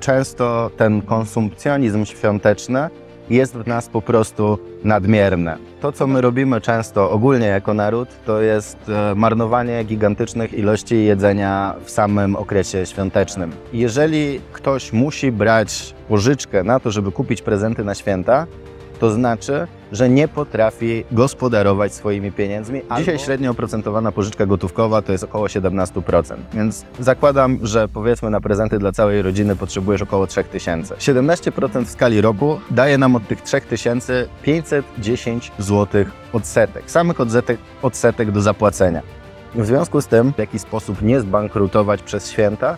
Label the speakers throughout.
Speaker 1: często ten konsumpcjonizm świąteczny jest w nas po prostu nadmierny. To, co my robimy często ogólnie jako naród, to jest e, marnowanie gigantycznych ilości jedzenia w samym okresie świątecznym. Jeżeli ktoś musi brać pożyczkę na to, żeby kupić prezenty na święta, to znaczy, że nie potrafi gospodarować swoimi pieniędzmi. Dzisiaj średnio oprocentowana pożyczka gotówkowa to jest około 17%. Więc zakładam, że powiedzmy na prezenty dla całej rodziny potrzebujesz około 3000. 17% w skali roku daje nam od tych 3000 510 zł odsetek. Samych odsetek, odsetek do zapłacenia. W związku z tym, w jaki sposób nie zbankrutować przez święta,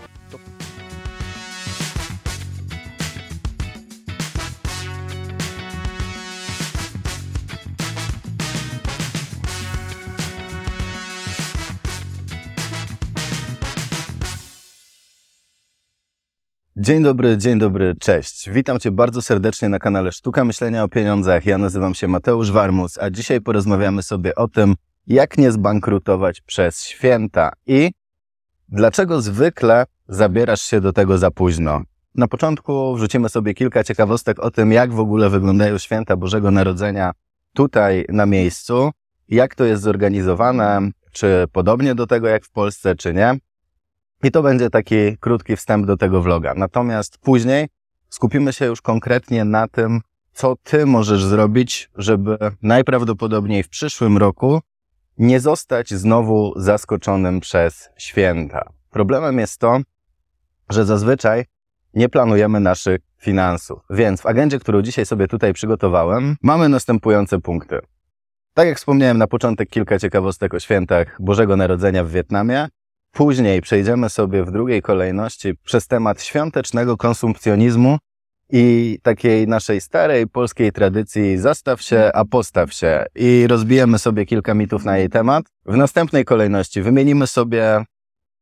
Speaker 1: Dzień dobry, dzień dobry, cześć. Witam Cię bardzo serdecznie na kanale Sztuka Myślenia o Pieniądzach. Ja nazywam się Mateusz Warmus, a dzisiaj porozmawiamy sobie o tym, jak nie zbankrutować przez święta i dlaczego zwykle zabierasz się do tego za późno. Na początku wrzucimy sobie kilka ciekawostek o tym, jak w ogóle wyglądają święta Bożego Narodzenia tutaj na miejscu, jak to jest zorganizowane, czy podobnie do tego jak w Polsce, czy nie. I to będzie taki krótki wstęp do tego vloga. Natomiast później skupimy się już konkretnie na tym, co ty możesz zrobić, żeby najprawdopodobniej w przyszłym roku nie zostać znowu zaskoczonym przez święta. Problemem jest to, że zazwyczaj nie planujemy naszych finansów. Więc w agendzie, którą dzisiaj sobie tutaj przygotowałem, mamy następujące punkty. Tak jak wspomniałem na początek kilka ciekawostek o świętach Bożego Narodzenia w Wietnamie, Później przejdziemy sobie w drugiej kolejności przez temat świątecznego konsumpcjonizmu i takiej naszej starej polskiej tradycji zastaw się, a postaw się i rozbijemy sobie kilka mitów na jej temat. W następnej kolejności wymienimy sobie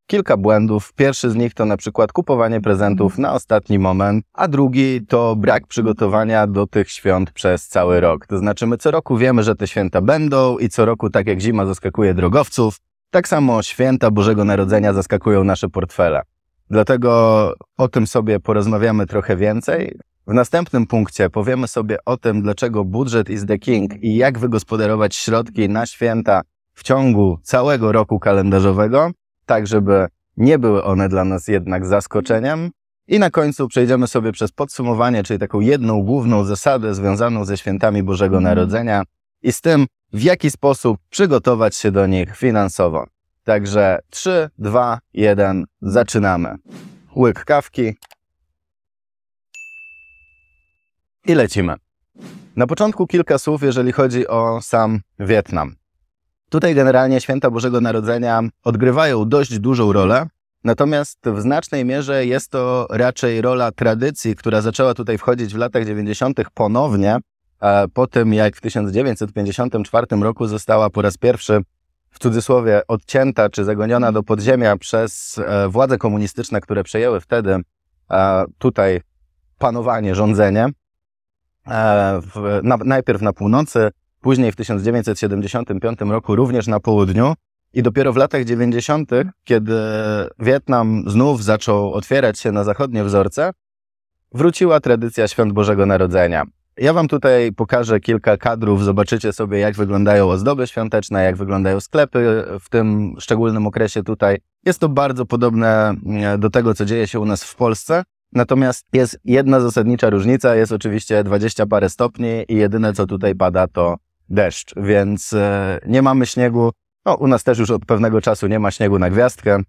Speaker 1: kilka błędów. Pierwszy z nich to na przykład kupowanie prezentów na ostatni moment, a drugi to brak przygotowania do tych świąt przez cały rok. To znaczy my co roku wiemy, że te święta będą i co roku tak jak zima zaskakuje drogowców, tak samo święta Bożego Narodzenia zaskakują nasze portfele. Dlatego o tym sobie porozmawiamy trochę więcej. W następnym punkcie powiemy sobie o tym, dlaczego budżet is the king i jak wygospodarować środki na święta w ciągu całego roku kalendarzowego, tak żeby nie były one dla nas jednak zaskoczeniem. I na końcu przejdziemy sobie przez podsumowanie, czyli taką jedną główną zasadę związaną ze świętami Bożego mhm. Narodzenia i z tym, w jaki sposób przygotować się do nich finansowo. Także 3, 2, 1, zaczynamy. Łyk kawki i lecimy. Na początku kilka słów, jeżeli chodzi o sam Wietnam. Tutaj generalnie święta Bożego Narodzenia odgrywają dość dużą rolę, natomiast w znacznej mierze jest to raczej rola tradycji, która zaczęła tutaj wchodzić w latach 90. ponownie, po tym jak w 1954 roku została po raz pierwszy w cudzysłowie odcięta czy zagoniona do podziemia przez e, władze komunistyczne, które przejęły wtedy e, tutaj panowanie, rządzenie, e, najpierw na północy, później w 1975 roku również na południu. I dopiero w latach 90., kiedy Wietnam znów zaczął otwierać się na zachodnie wzorce, wróciła tradycja Świąt Bożego Narodzenia. Ja Wam tutaj pokażę kilka kadrów, zobaczycie sobie, jak wyglądają ozdoby świąteczne, jak wyglądają sklepy w tym szczególnym okresie tutaj. Jest to bardzo podobne e, do tego, co dzieje się u nas w Polsce. Natomiast jest jedna zasadnicza różnica, jest oczywiście 20 parę stopni i jedyne, co tutaj pada, to deszcz, więc e, nie mamy śniegu. No, u nas też już od pewnego czasu nie ma śniegu na gwiazdkę.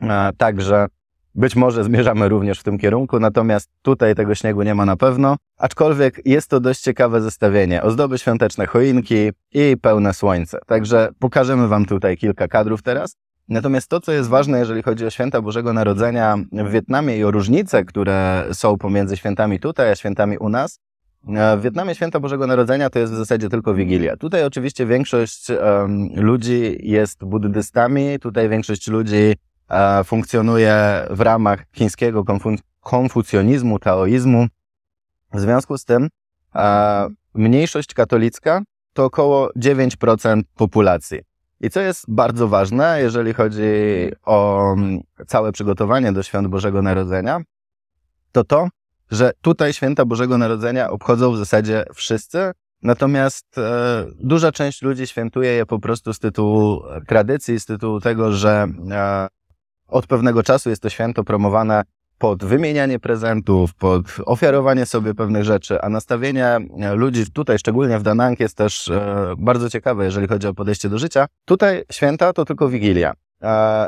Speaker 1: E, także być może zmierzamy również w tym kierunku, natomiast tutaj tego śniegu nie ma na pewno. Aczkolwiek jest to dość ciekawe zestawienie. Ozdoby świąteczne, choinki i pełne słońce. Także pokażemy Wam tutaj kilka kadrów teraz. Natomiast to, co jest ważne, jeżeli chodzi o święta Bożego Narodzenia w Wietnamie i o różnice, które są pomiędzy świętami tutaj, a świętami u nas, w Wietnamie święta Bożego Narodzenia to jest w zasadzie tylko Wigilia. Tutaj oczywiście większość um, ludzi jest buddystami, tutaj większość ludzi E, funkcjonuje w ramach chińskiego konfucjonizmu, taoizmu. W związku z tym e, mniejszość katolicka to około 9% populacji. I co jest bardzo ważne, jeżeli chodzi o mm, całe przygotowanie do świąt Bożego Narodzenia, to to, że tutaj święta Bożego Narodzenia obchodzą w zasadzie wszyscy, natomiast e, duża część ludzi świętuje je po prostu z tytułu tradycji, z tytułu tego, że e, od pewnego czasu jest to święto promowane pod wymienianie prezentów, pod ofiarowanie sobie pewnych rzeczy, a nastawienie e, ludzi tutaj, szczególnie w Danang, jest też e, bardzo ciekawe, jeżeli chodzi o podejście do życia. Tutaj święta to tylko Wigilia.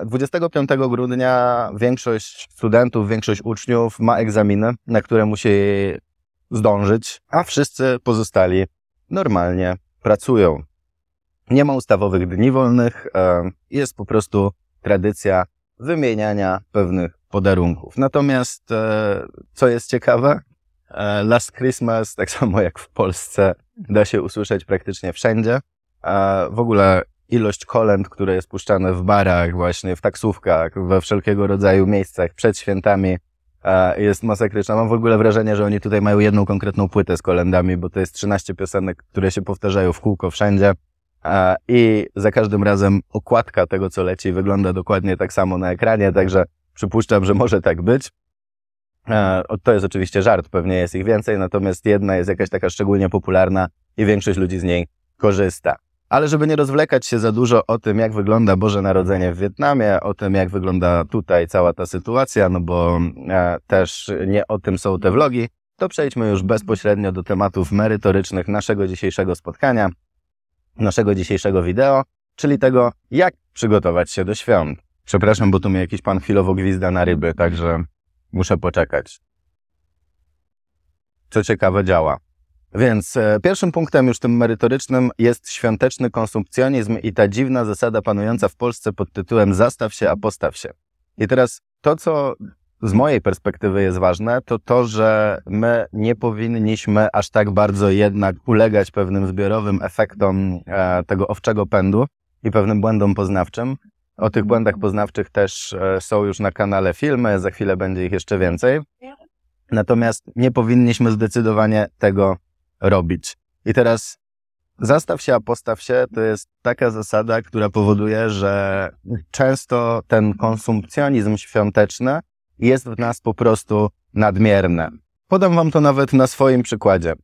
Speaker 1: 25 e, grudnia większość studentów, większość uczniów ma egzaminy, na które musi zdążyć, a wszyscy pozostali normalnie pracują. Nie ma ustawowych dni wolnych, jest po prostu tradycja wymieniania pewnych podarunków. Natomiast, e, co jest ciekawe, e, Last Christmas, tak samo jak w Polsce, da się usłyszeć praktycznie wszędzie. W ogóle ilość kolęd, które jest puszczane w barach, właśnie w taksówkach, we wszelkiego rodzaju miejscach przed świętami, e, jest masakryczna. Mam w ogóle wrażenie, że oni tutaj mają jedną konkretną płytę z kolendami, bo to jest 13 piosenek, które się powtarzają w kółko wszędzie. I za każdym razem okładka tego, co leci, wygląda dokładnie tak samo na ekranie, także przypuszczam, że może tak być. To jest oczywiście żart, pewnie jest ich więcej, natomiast jedna jest jakaś taka szczególnie popularna i większość ludzi z niej korzysta. Ale żeby nie rozwlekać się za dużo o tym, jak wygląda Boże Narodzenie w Wietnamie, o tym, jak wygląda tutaj cała ta sytuacja, no bo e, też nie o tym są te vlogi, to przejdźmy już bezpośrednio do tematów merytorycznych naszego dzisiejszego spotkania naszego dzisiejszego wideo, czyli tego, jak przygotować się do świąt. Przepraszam, bo tu mnie jakiś pan chwilowo gwizda na ryby, także muszę poczekać. Co ciekawe, działa. Więc e, pierwszym punktem już tym merytorycznym jest świąteczny konsumpcjonizm i ta dziwna zasada panująca w Polsce pod tytułem zastaw się, a postaw się. I teraz to, co z mojej perspektywy jest ważne, to to, że my nie powinniśmy aż tak bardzo jednak ulegać pewnym zbiorowym efektom e, tego owczego pędu i pewnym błędom poznawczym. O tych błędach poznawczych też e, są już na kanale filmy, za chwilę będzie ich jeszcze więcej. Natomiast nie powinniśmy zdecydowanie tego robić. I teraz zastaw się, a postaw się to jest taka zasada, która powoduje, że często ten konsumpcjonizm świąteczny jest w nas po prostu nadmierne. Podam wam to nawet na swoim przykładzie.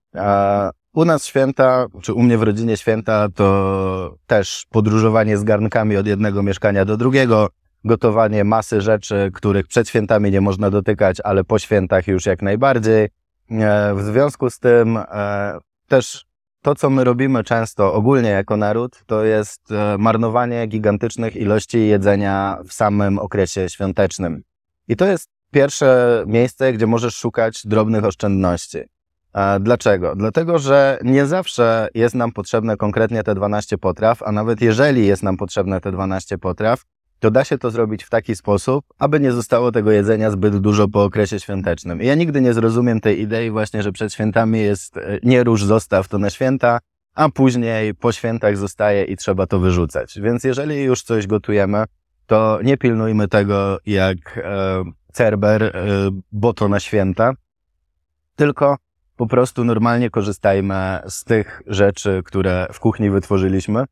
Speaker 1: U nas święta, czy u mnie w rodzinie święta, to też podróżowanie z garnkami od jednego mieszkania do drugiego, gotowanie masy rzeczy, których przed świętami nie można dotykać, ale po świętach już jak najbardziej. E, w związku z tym e, też to, co my robimy często ogólnie jako naród, to jest e, marnowanie gigantycznych ilości jedzenia w samym okresie świątecznym. I to jest pierwsze miejsce, gdzie możesz szukać drobnych oszczędności. Dlaczego? Dlatego, że nie zawsze jest nam potrzebne konkretnie te 12 potraw, a nawet jeżeli jest nam potrzebne te 12 potraw, to da się to zrobić w taki sposób, aby nie zostało tego jedzenia zbyt dużo po okresie świątecznym. I ja nigdy nie zrozumiem tej idei właśnie, że przed świętami jest e, nie róż, zostaw to na święta, a później po świętach zostaje i trzeba to wyrzucać. Więc jeżeli już coś gotujemy, to nie pilnujmy tego jak e, Cerber, e, bo to na święta, tylko po prostu normalnie korzystajmy z tych rzeczy, które w kuchni wytworzyliśmy,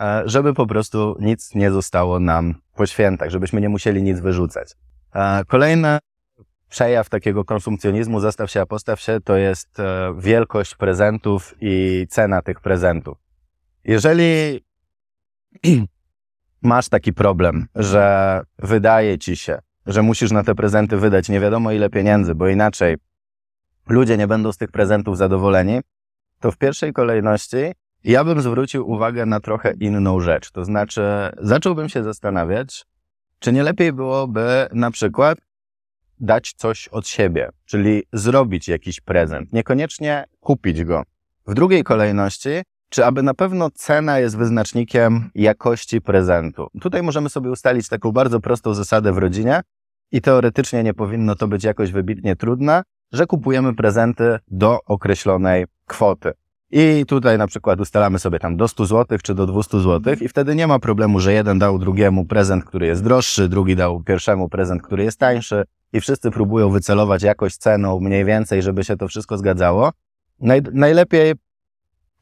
Speaker 1: e, żeby po prostu nic nie zostało nam po świętach, żebyśmy nie musieli nic wyrzucać. Kolejny przejaw takiego konsumpcjonizmu, zastaw się, a postaw się, to jest wielkość prezentów i cena tych prezentów. Jeżeli masz taki problem, że wydaje ci się, że musisz na te prezenty wydać nie wiadomo ile pieniędzy, bo inaczej ludzie nie będą z tych prezentów zadowoleni, to w pierwszej kolejności ja bym zwrócił uwagę na trochę inną rzecz. To znaczy, zacząłbym się zastanawiać, czy nie lepiej byłoby na przykład dać coś od siebie, czyli zrobić jakiś prezent, niekoniecznie kupić go. W drugiej kolejności czy aby na pewno cena jest wyznacznikiem jakości prezentu? Tutaj możemy sobie ustalić taką bardzo prostą zasadę w rodzinie i teoretycznie nie powinno to być jakoś wybitnie trudne, że kupujemy prezenty do określonej kwoty. I tutaj na przykład ustalamy sobie tam do 100 zł czy do 200 zł i wtedy nie ma problemu, że jeden dał drugiemu prezent, który jest droższy, drugi dał pierwszemu prezent, który jest tańszy i wszyscy próbują wycelować jakoś ceną mniej więcej, żeby się to wszystko zgadzało. Naj, najlepiej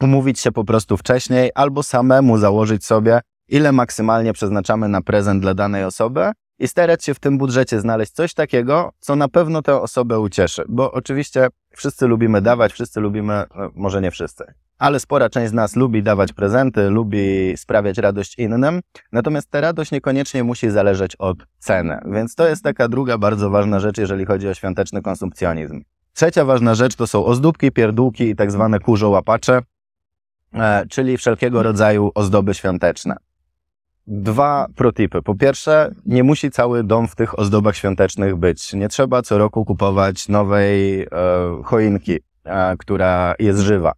Speaker 1: umówić się po prostu wcześniej albo samemu założyć sobie, ile maksymalnie przeznaczamy na prezent dla danej osoby i starać się w tym budżecie znaleźć coś takiego, co na pewno tę osobę ucieszy. Bo oczywiście wszyscy lubimy dawać, wszyscy lubimy, no, może nie wszyscy, ale spora część z nas lubi dawać prezenty, lubi sprawiać radość innym, natomiast ta radość niekoniecznie musi zależeć od ceny. Więc to jest taka druga bardzo ważna rzecz, jeżeli chodzi o świąteczny konsumpcjonizm. Trzecia ważna rzecz to są ozdóbki, pierdółki i tak zwane kurzołapacze, czyli wszelkiego rodzaju ozdoby świąteczne. Dwa protipy. Po pierwsze, nie musi cały dom w tych ozdobach świątecznych być. Nie trzeba co roku kupować nowej e, choinki, e, która jest żywa.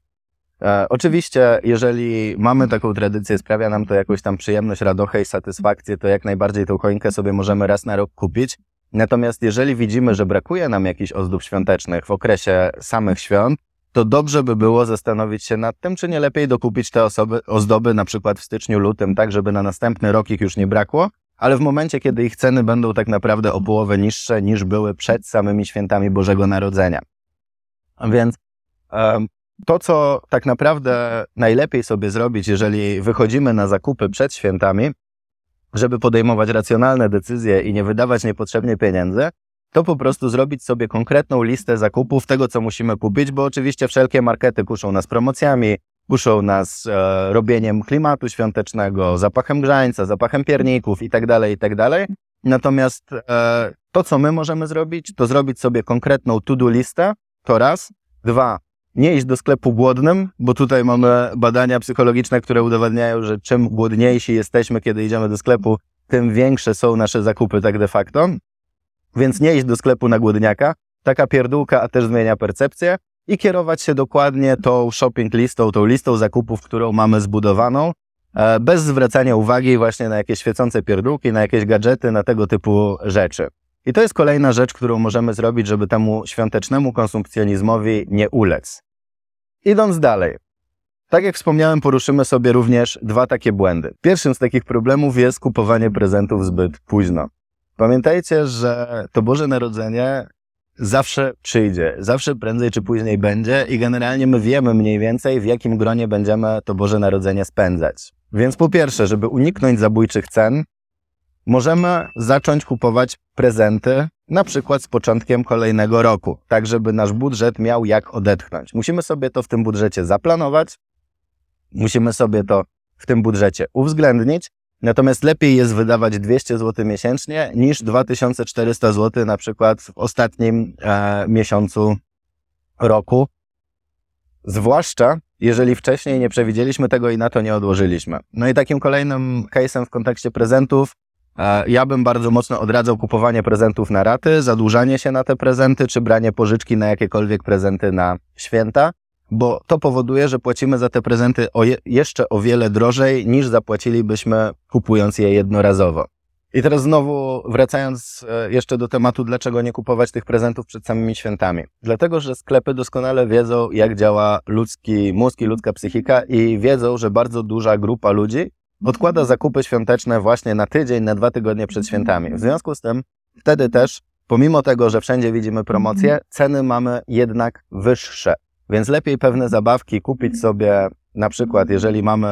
Speaker 1: E, oczywiście, jeżeli mamy taką tradycję, sprawia nam to jakąś tam przyjemność, radochę i satysfakcję, to jak najbardziej tą choinkę sobie możemy raz na rok kupić. Natomiast jeżeli widzimy, że brakuje nam jakichś ozdób świątecznych w okresie samych świąt, to dobrze by było zastanowić się nad tym, czy nie lepiej dokupić te osoby, ozdoby na przykład w styczniu, lutym, tak żeby na następny rok ich już nie brakło, ale w momencie, kiedy ich ceny będą tak naprawdę o połowę niższe niż były przed samymi świętami Bożego Narodzenia. Więc to, co tak naprawdę najlepiej sobie zrobić, jeżeli wychodzimy na zakupy przed świętami, żeby podejmować racjonalne decyzje i nie wydawać niepotrzebnie pieniędzy, to po prostu zrobić sobie konkretną listę zakupów tego, co musimy kupić, bo oczywiście wszelkie markety kuszą nas promocjami, kuszą nas e, robieniem klimatu świątecznego, zapachem grzańca, zapachem pierników itd., tak itd. Tak Natomiast e, to, co my możemy zrobić, to zrobić sobie konkretną to-do listę, to raz. Dwa, nie iść do sklepu głodnym, bo tutaj mamy badania psychologiczne, które udowadniają, że czym głodniejsi jesteśmy, kiedy idziemy do sklepu, tym większe są nasze zakupy tak de facto. Więc nie iść do sklepu na głodniaka. Taka pierdółka, a też zmienia percepcję i kierować się dokładnie tą shopping listą, tą listą zakupów, którą mamy zbudowaną, e, bez zwracania uwagi właśnie na jakieś świecące pierdółki, na jakieś gadżety, na tego typu rzeczy. I to jest kolejna rzecz, którą możemy zrobić, żeby temu świątecznemu konsumpcjonizmowi nie ulec. Idąc dalej. Tak jak wspomniałem, poruszymy sobie również dwa takie błędy. Pierwszym z takich problemów jest kupowanie prezentów zbyt późno. Pamiętajcie, że to Boże Narodzenie zawsze przyjdzie, zawsze prędzej czy później będzie i generalnie my wiemy mniej więcej, w jakim gronie będziemy to Boże Narodzenie spędzać. Więc po pierwsze, żeby uniknąć zabójczych cen, możemy zacząć kupować prezenty na przykład z początkiem kolejnego roku, tak żeby nasz budżet miał jak odetchnąć. Musimy sobie to w tym budżecie zaplanować, musimy sobie to w tym budżecie uwzględnić, natomiast lepiej jest wydawać 200 zł miesięcznie niż 2400 zł na przykład w ostatnim e, miesiącu roku, zwłaszcza jeżeli wcześniej nie przewidzieliśmy tego i na to nie odłożyliśmy. No i takim kolejnym case'em w kontekście prezentów E, ja bym bardzo mocno odradzał kupowanie prezentów na raty, zadłużanie się na te prezenty, czy branie pożyczki na jakiekolwiek prezenty na święta, bo to powoduje, że płacimy za te prezenty o je, jeszcze o wiele drożej niż zapłacilibyśmy kupując je jednorazowo. I teraz znowu wracając e, jeszcze do tematu, dlaczego nie kupować tych prezentów przed samymi świętami. Dlatego, że sklepy doskonale wiedzą, jak działa ludzki mózg i ludzka psychika i wiedzą, że bardzo duża grupa ludzi odkłada zakupy świąteczne właśnie na tydzień, na dwa tygodnie przed świętami. W związku z tym wtedy też, pomimo tego, że wszędzie widzimy promocje, ceny mamy jednak wyższe. Więc lepiej pewne zabawki kupić sobie, na przykład jeżeli mamy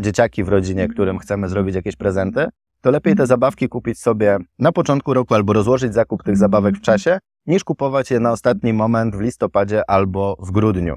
Speaker 1: dzieciaki w rodzinie, którym chcemy zrobić jakieś prezenty, to lepiej te zabawki kupić sobie na początku roku albo rozłożyć zakup tych zabawek w czasie, niż kupować je na ostatni moment w listopadzie albo w grudniu.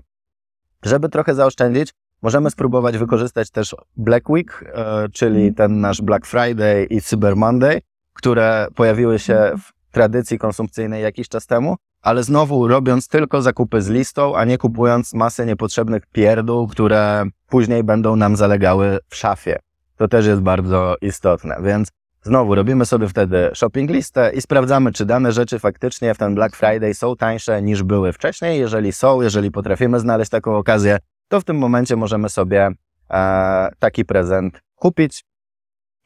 Speaker 1: Żeby trochę zaoszczędzić, Możemy spróbować wykorzystać też Black Week, e, czyli mhm. ten nasz Black Friday i Cyber Monday, które pojawiły się w tradycji konsumpcyjnej jakiś czas temu, ale znowu robiąc tylko zakupy z listą, a nie kupując masę niepotrzebnych pierdół, które później będą nam zalegały w szafie. To też jest bardzo istotne, więc znowu robimy sobie wtedy shopping listę i sprawdzamy, czy dane rzeczy faktycznie w ten Black Friday są tańsze niż były wcześniej. Jeżeli są, jeżeli potrafimy znaleźć taką okazję, to w tym momencie możemy sobie e, taki prezent kupić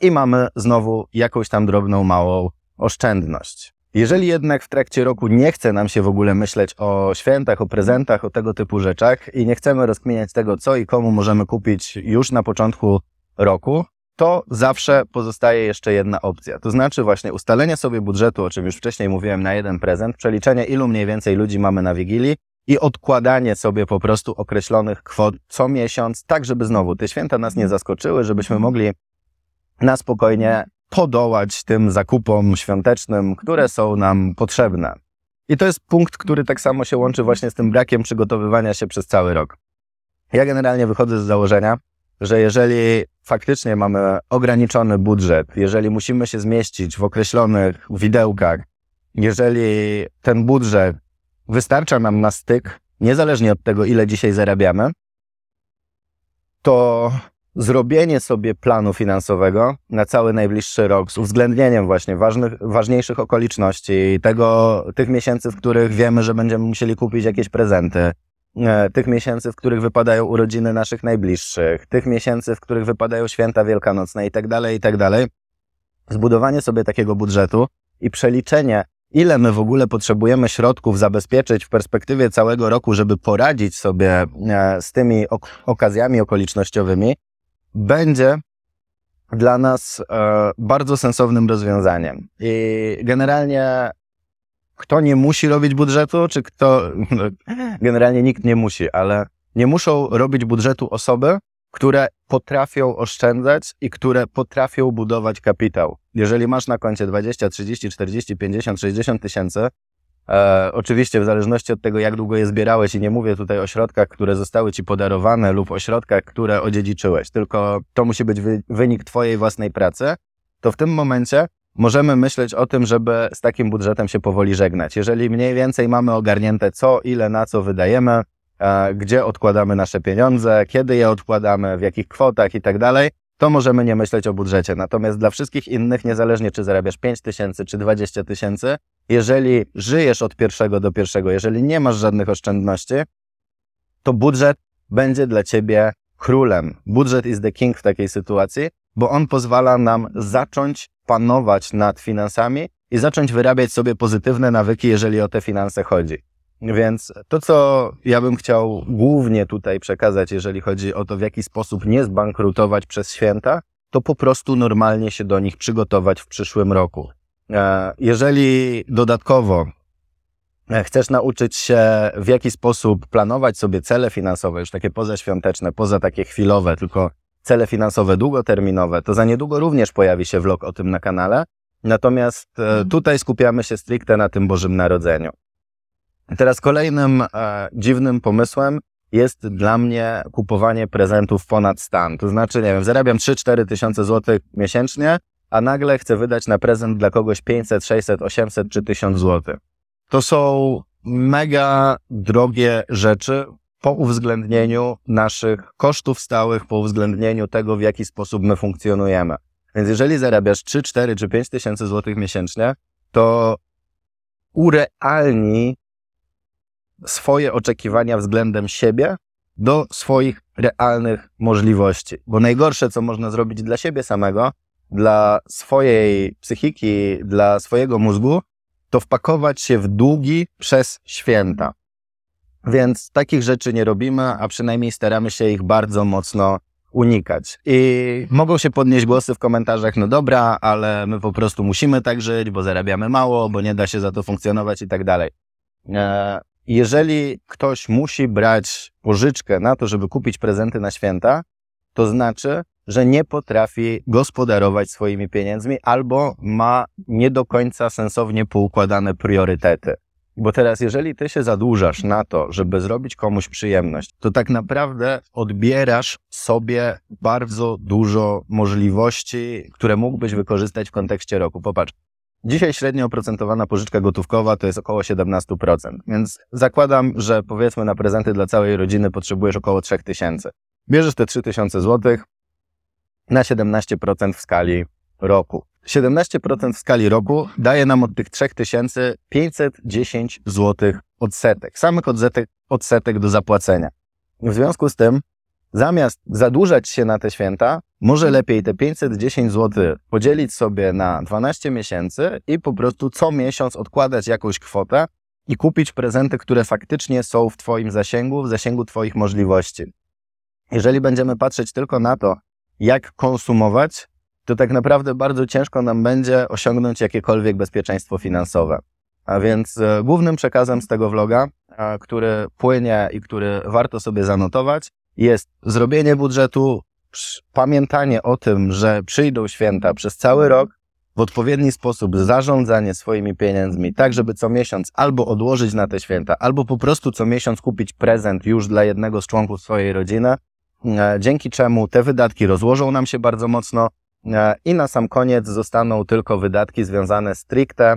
Speaker 1: i mamy znowu jakąś tam drobną, małą oszczędność. Jeżeli jednak w trakcie roku nie chce nam się w ogóle myśleć o świętach, o prezentach, o tego typu rzeczach i nie chcemy rozkminiać tego, co i komu możemy kupić już na początku roku, to zawsze pozostaje jeszcze jedna opcja. To znaczy właśnie ustalenie sobie budżetu, o czym już wcześniej mówiłem, na jeden prezent, przeliczenie ilu mniej więcej ludzi mamy na Wigilii i odkładanie sobie po prostu określonych kwot co miesiąc, tak żeby znowu te święta nas nie zaskoczyły, żebyśmy mogli na spokojnie podołać tym zakupom świątecznym, które są nam potrzebne. I to jest punkt, który tak samo się łączy właśnie z tym brakiem przygotowywania się przez cały rok. Ja generalnie wychodzę z założenia, że jeżeli faktycznie mamy ograniczony budżet, jeżeli musimy się zmieścić w określonych widełkach, jeżeli ten budżet wystarcza nam na styk, niezależnie od tego, ile dzisiaj zarabiamy, to zrobienie sobie planu finansowego na cały najbliższy rok z uwzględnieniem właśnie ważnych, ważniejszych okoliczności, tego, tych miesięcy, w których wiemy, że będziemy musieli kupić jakieś prezenty, e, tych miesięcy, w których wypadają urodziny naszych najbliższych, tych miesięcy, w których wypadają święta wielkanocne i tak dalej, i tak dalej. Zbudowanie sobie takiego budżetu i przeliczenie, ile my w ogóle potrzebujemy środków zabezpieczyć w perspektywie całego roku, żeby poradzić sobie e, z tymi ok okazjami okolicznościowymi, będzie dla nas e, bardzo sensownym rozwiązaniem. I generalnie kto nie musi robić budżetu, czy kto. Generalnie nikt nie musi, ale nie muszą robić budżetu osoby, które potrafią oszczędzać i które potrafią budować kapitał. Jeżeli masz na koncie 20, 30, 40, 50, 60 tysięcy, E, oczywiście w zależności od tego, jak długo je zbierałeś i nie mówię tutaj o środkach, które zostały ci podarowane lub o środkach, które odziedziczyłeś, tylko to musi być wy, wynik twojej własnej pracy, to w tym momencie możemy myśleć o tym, żeby z takim budżetem się powoli żegnać. Jeżeli mniej więcej mamy ogarnięte co, ile, na co wydajemy, e, gdzie odkładamy nasze pieniądze, kiedy je odkładamy, w jakich kwotach i tak dalej, to możemy nie myśleć o budżecie. Natomiast dla wszystkich innych, niezależnie czy zarabiasz 5 tysięcy czy 20 tysięcy, jeżeli żyjesz od pierwszego do pierwszego, jeżeli nie masz żadnych oszczędności, to budżet będzie dla ciebie królem. Budżet is the king w takiej sytuacji, bo on pozwala nam zacząć panować nad finansami i zacząć wyrabiać sobie pozytywne nawyki, jeżeli o te finanse chodzi. Więc to, co ja bym chciał głównie tutaj przekazać, jeżeli chodzi o to, w jaki sposób nie zbankrutować przez święta, to po prostu normalnie się do nich przygotować w przyszłym roku. E, jeżeli dodatkowo e, chcesz nauczyć się, w jaki sposób planować sobie cele finansowe, już takie pozaświąteczne, poza takie chwilowe, tylko cele finansowe długoterminowe, to za niedługo również pojawi się vlog o tym na kanale. Natomiast e, mhm. tutaj skupiamy się stricte na tym Bożym Narodzeniu. Teraz kolejnym e, dziwnym pomysłem jest dla mnie kupowanie prezentów ponad stan. To znaczy, nie wiem, zarabiam 3-4 tysiące złotych miesięcznie, a nagle chcę wydać na prezent dla kogoś 500, 600, 800 czy 1000 złotych. To są mega drogie rzeczy po uwzględnieniu naszych kosztów stałych, po uwzględnieniu tego, w jaki sposób my funkcjonujemy. Więc jeżeli zarabiasz 3, 4 czy 5 tysięcy złotych miesięcznie, to urealni swoje oczekiwania względem siebie do swoich realnych możliwości. Bo najgorsze, co można zrobić dla siebie samego, dla swojej psychiki, dla swojego mózgu, to wpakować się w długi przez święta. Więc takich rzeczy nie robimy, a przynajmniej staramy się ich bardzo mocno unikać. I mogą się podnieść głosy w komentarzach, no dobra, ale my po prostu musimy tak żyć, bo zarabiamy mało, bo nie da się za to funkcjonować i tak dalej. E, jeżeli ktoś musi brać pożyczkę na to, żeby kupić prezenty na święta, to znaczy, że nie potrafi gospodarować swoimi pieniędzmi albo ma nie do końca sensownie poukładane priorytety. Bo teraz, jeżeli ty się zadłużasz na to, żeby zrobić komuś przyjemność, to tak naprawdę odbierasz sobie bardzo dużo możliwości, które mógłbyś wykorzystać w kontekście roku. Popatrz, Dzisiaj średnio oprocentowana pożyczka gotówkowa to jest około 17%, więc zakładam, że powiedzmy na prezenty dla całej rodziny potrzebujesz około 3000. Bierzesz te 3000 zł na 17% w skali roku. 17% w skali roku daje nam od tych 3000 510 zł odsetek, samych odsetek, odsetek do zapłacenia. W związku z tym zamiast zadłużać się na te święta, może lepiej te 510 zł podzielić sobie na 12 miesięcy i po prostu co miesiąc odkładać jakąś kwotę i kupić prezenty, które faktycznie są w Twoim zasięgu, w zasięgu Twoich możliwości. Jeżeli będziemy patrzeć tylko na to, jak konsumować, to tak naprawdę bardzo ciężko nam będzie osiągnąć jakiekolwiek bezpieczeństwo finansowe. A więc e, głównym przekazem z tego vloga, który płynie i który warto sobie zanotować, jest zrobienie budżetu, pamiętanie o tym, że przyjdą święta przez cały rok, w odpowiedni sposób zarządzanie swoimi pieniędzmi, tak żeby co miesiąc albo odłożyć na te święta, albo po prostu co miesiąc kupić prezent już dla jednego z członków swojej rodziny, e, dzięki czemu te wydatki rozłożą nam się bardzo mocno e, i na sam koniec zostaną tylko wydatki związane stricte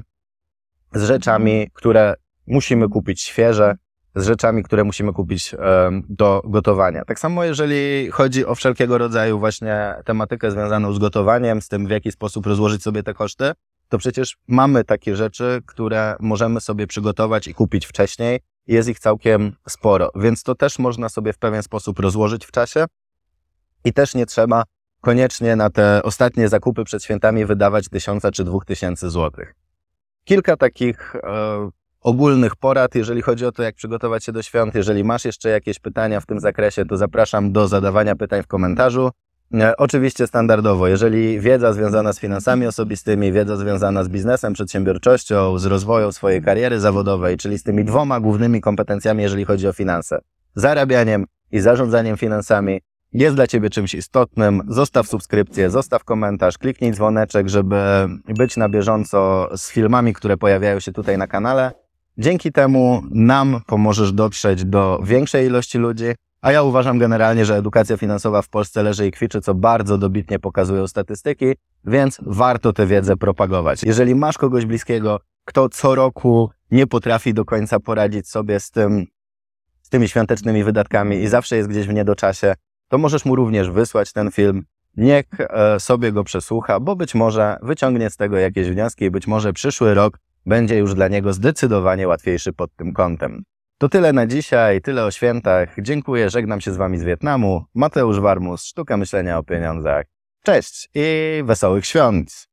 Speaker 1: z rzeczami, które musimy kupić świeże, z rzeczami, które musimy kupić em, do gotowania. Tak samo jeżeli chodzi o wszelkiego rodzaju właśnie tematykę związaną z gotowaniem, z tym w jaki sposób rozłożyć sobie te koszty, to przecież mamy takie rzeczy, które możemy sobie przygotować i kupić wcześniej. Jest ich całkiem sporo, więc to też można sobie w pewien sposób rozłożyć w czasie i też nie trzeba koniecznie na te ostatnie zakupy przed świętami wydawać tysiąca czy dwóch tysięcy złotych. Kilka takich e, ogólnych porad, jeżeli chodzi o to, jak przygotować się do świąt. Jeżeli masz jeszcze jakieś pytania w tym zakresie, to zapraszam do zadawania pytań w komentarzu. E, Oczywiście standardowo, jeżeli wiedza związana z finansami osobistymi, wiedza związana z biznesem, przedsiębiorczością, z rozwojem swojej kariery zawodowej, czyli z tymi dwoma głównymi kompetencjami, jeżeli chodzi o finanse, zarabianiem i zarządzaniem finansami, jest dla Ciebie czymś istotnym, zostaw subskrypcję, zostaw komentarz, kliknij dzwoneczek, żeby być na bieżąco z filmami, które pojawiają się tutaj na kanale. Dzięki temu nam pomożesz dotrzeć do większej ilości ludzi, a ja uważam generalnie, że edukacja finansowa w Polsce leży i kwiczy, co bardzo dobitnie pokazują statystyki, więc warto tę wiedzę propagować. Jeżeli masz kogoś bliskiego, kto co roku nie potrafi do końca poradzić sobie z tym, z tymi świątecznymi wydatkami i zawsze jest gdzieś w niedoczasie, to możesz mu również wysłać ten film. Niech e, sobie go przesłucha, bo być może wyciągnie z tego jakieś wnioski i być może przyszły rok będzie już dla niego zdecydowanie łatwiejszy pod tym kątem. To tyle na dzisiaj, tyle o świętach. Dziękuję, żegnam się z Wami z Wietnamu. Mateusz Warmus, Sztuka Myślenia o Pieniądzach. Cześć i wesołych świąt!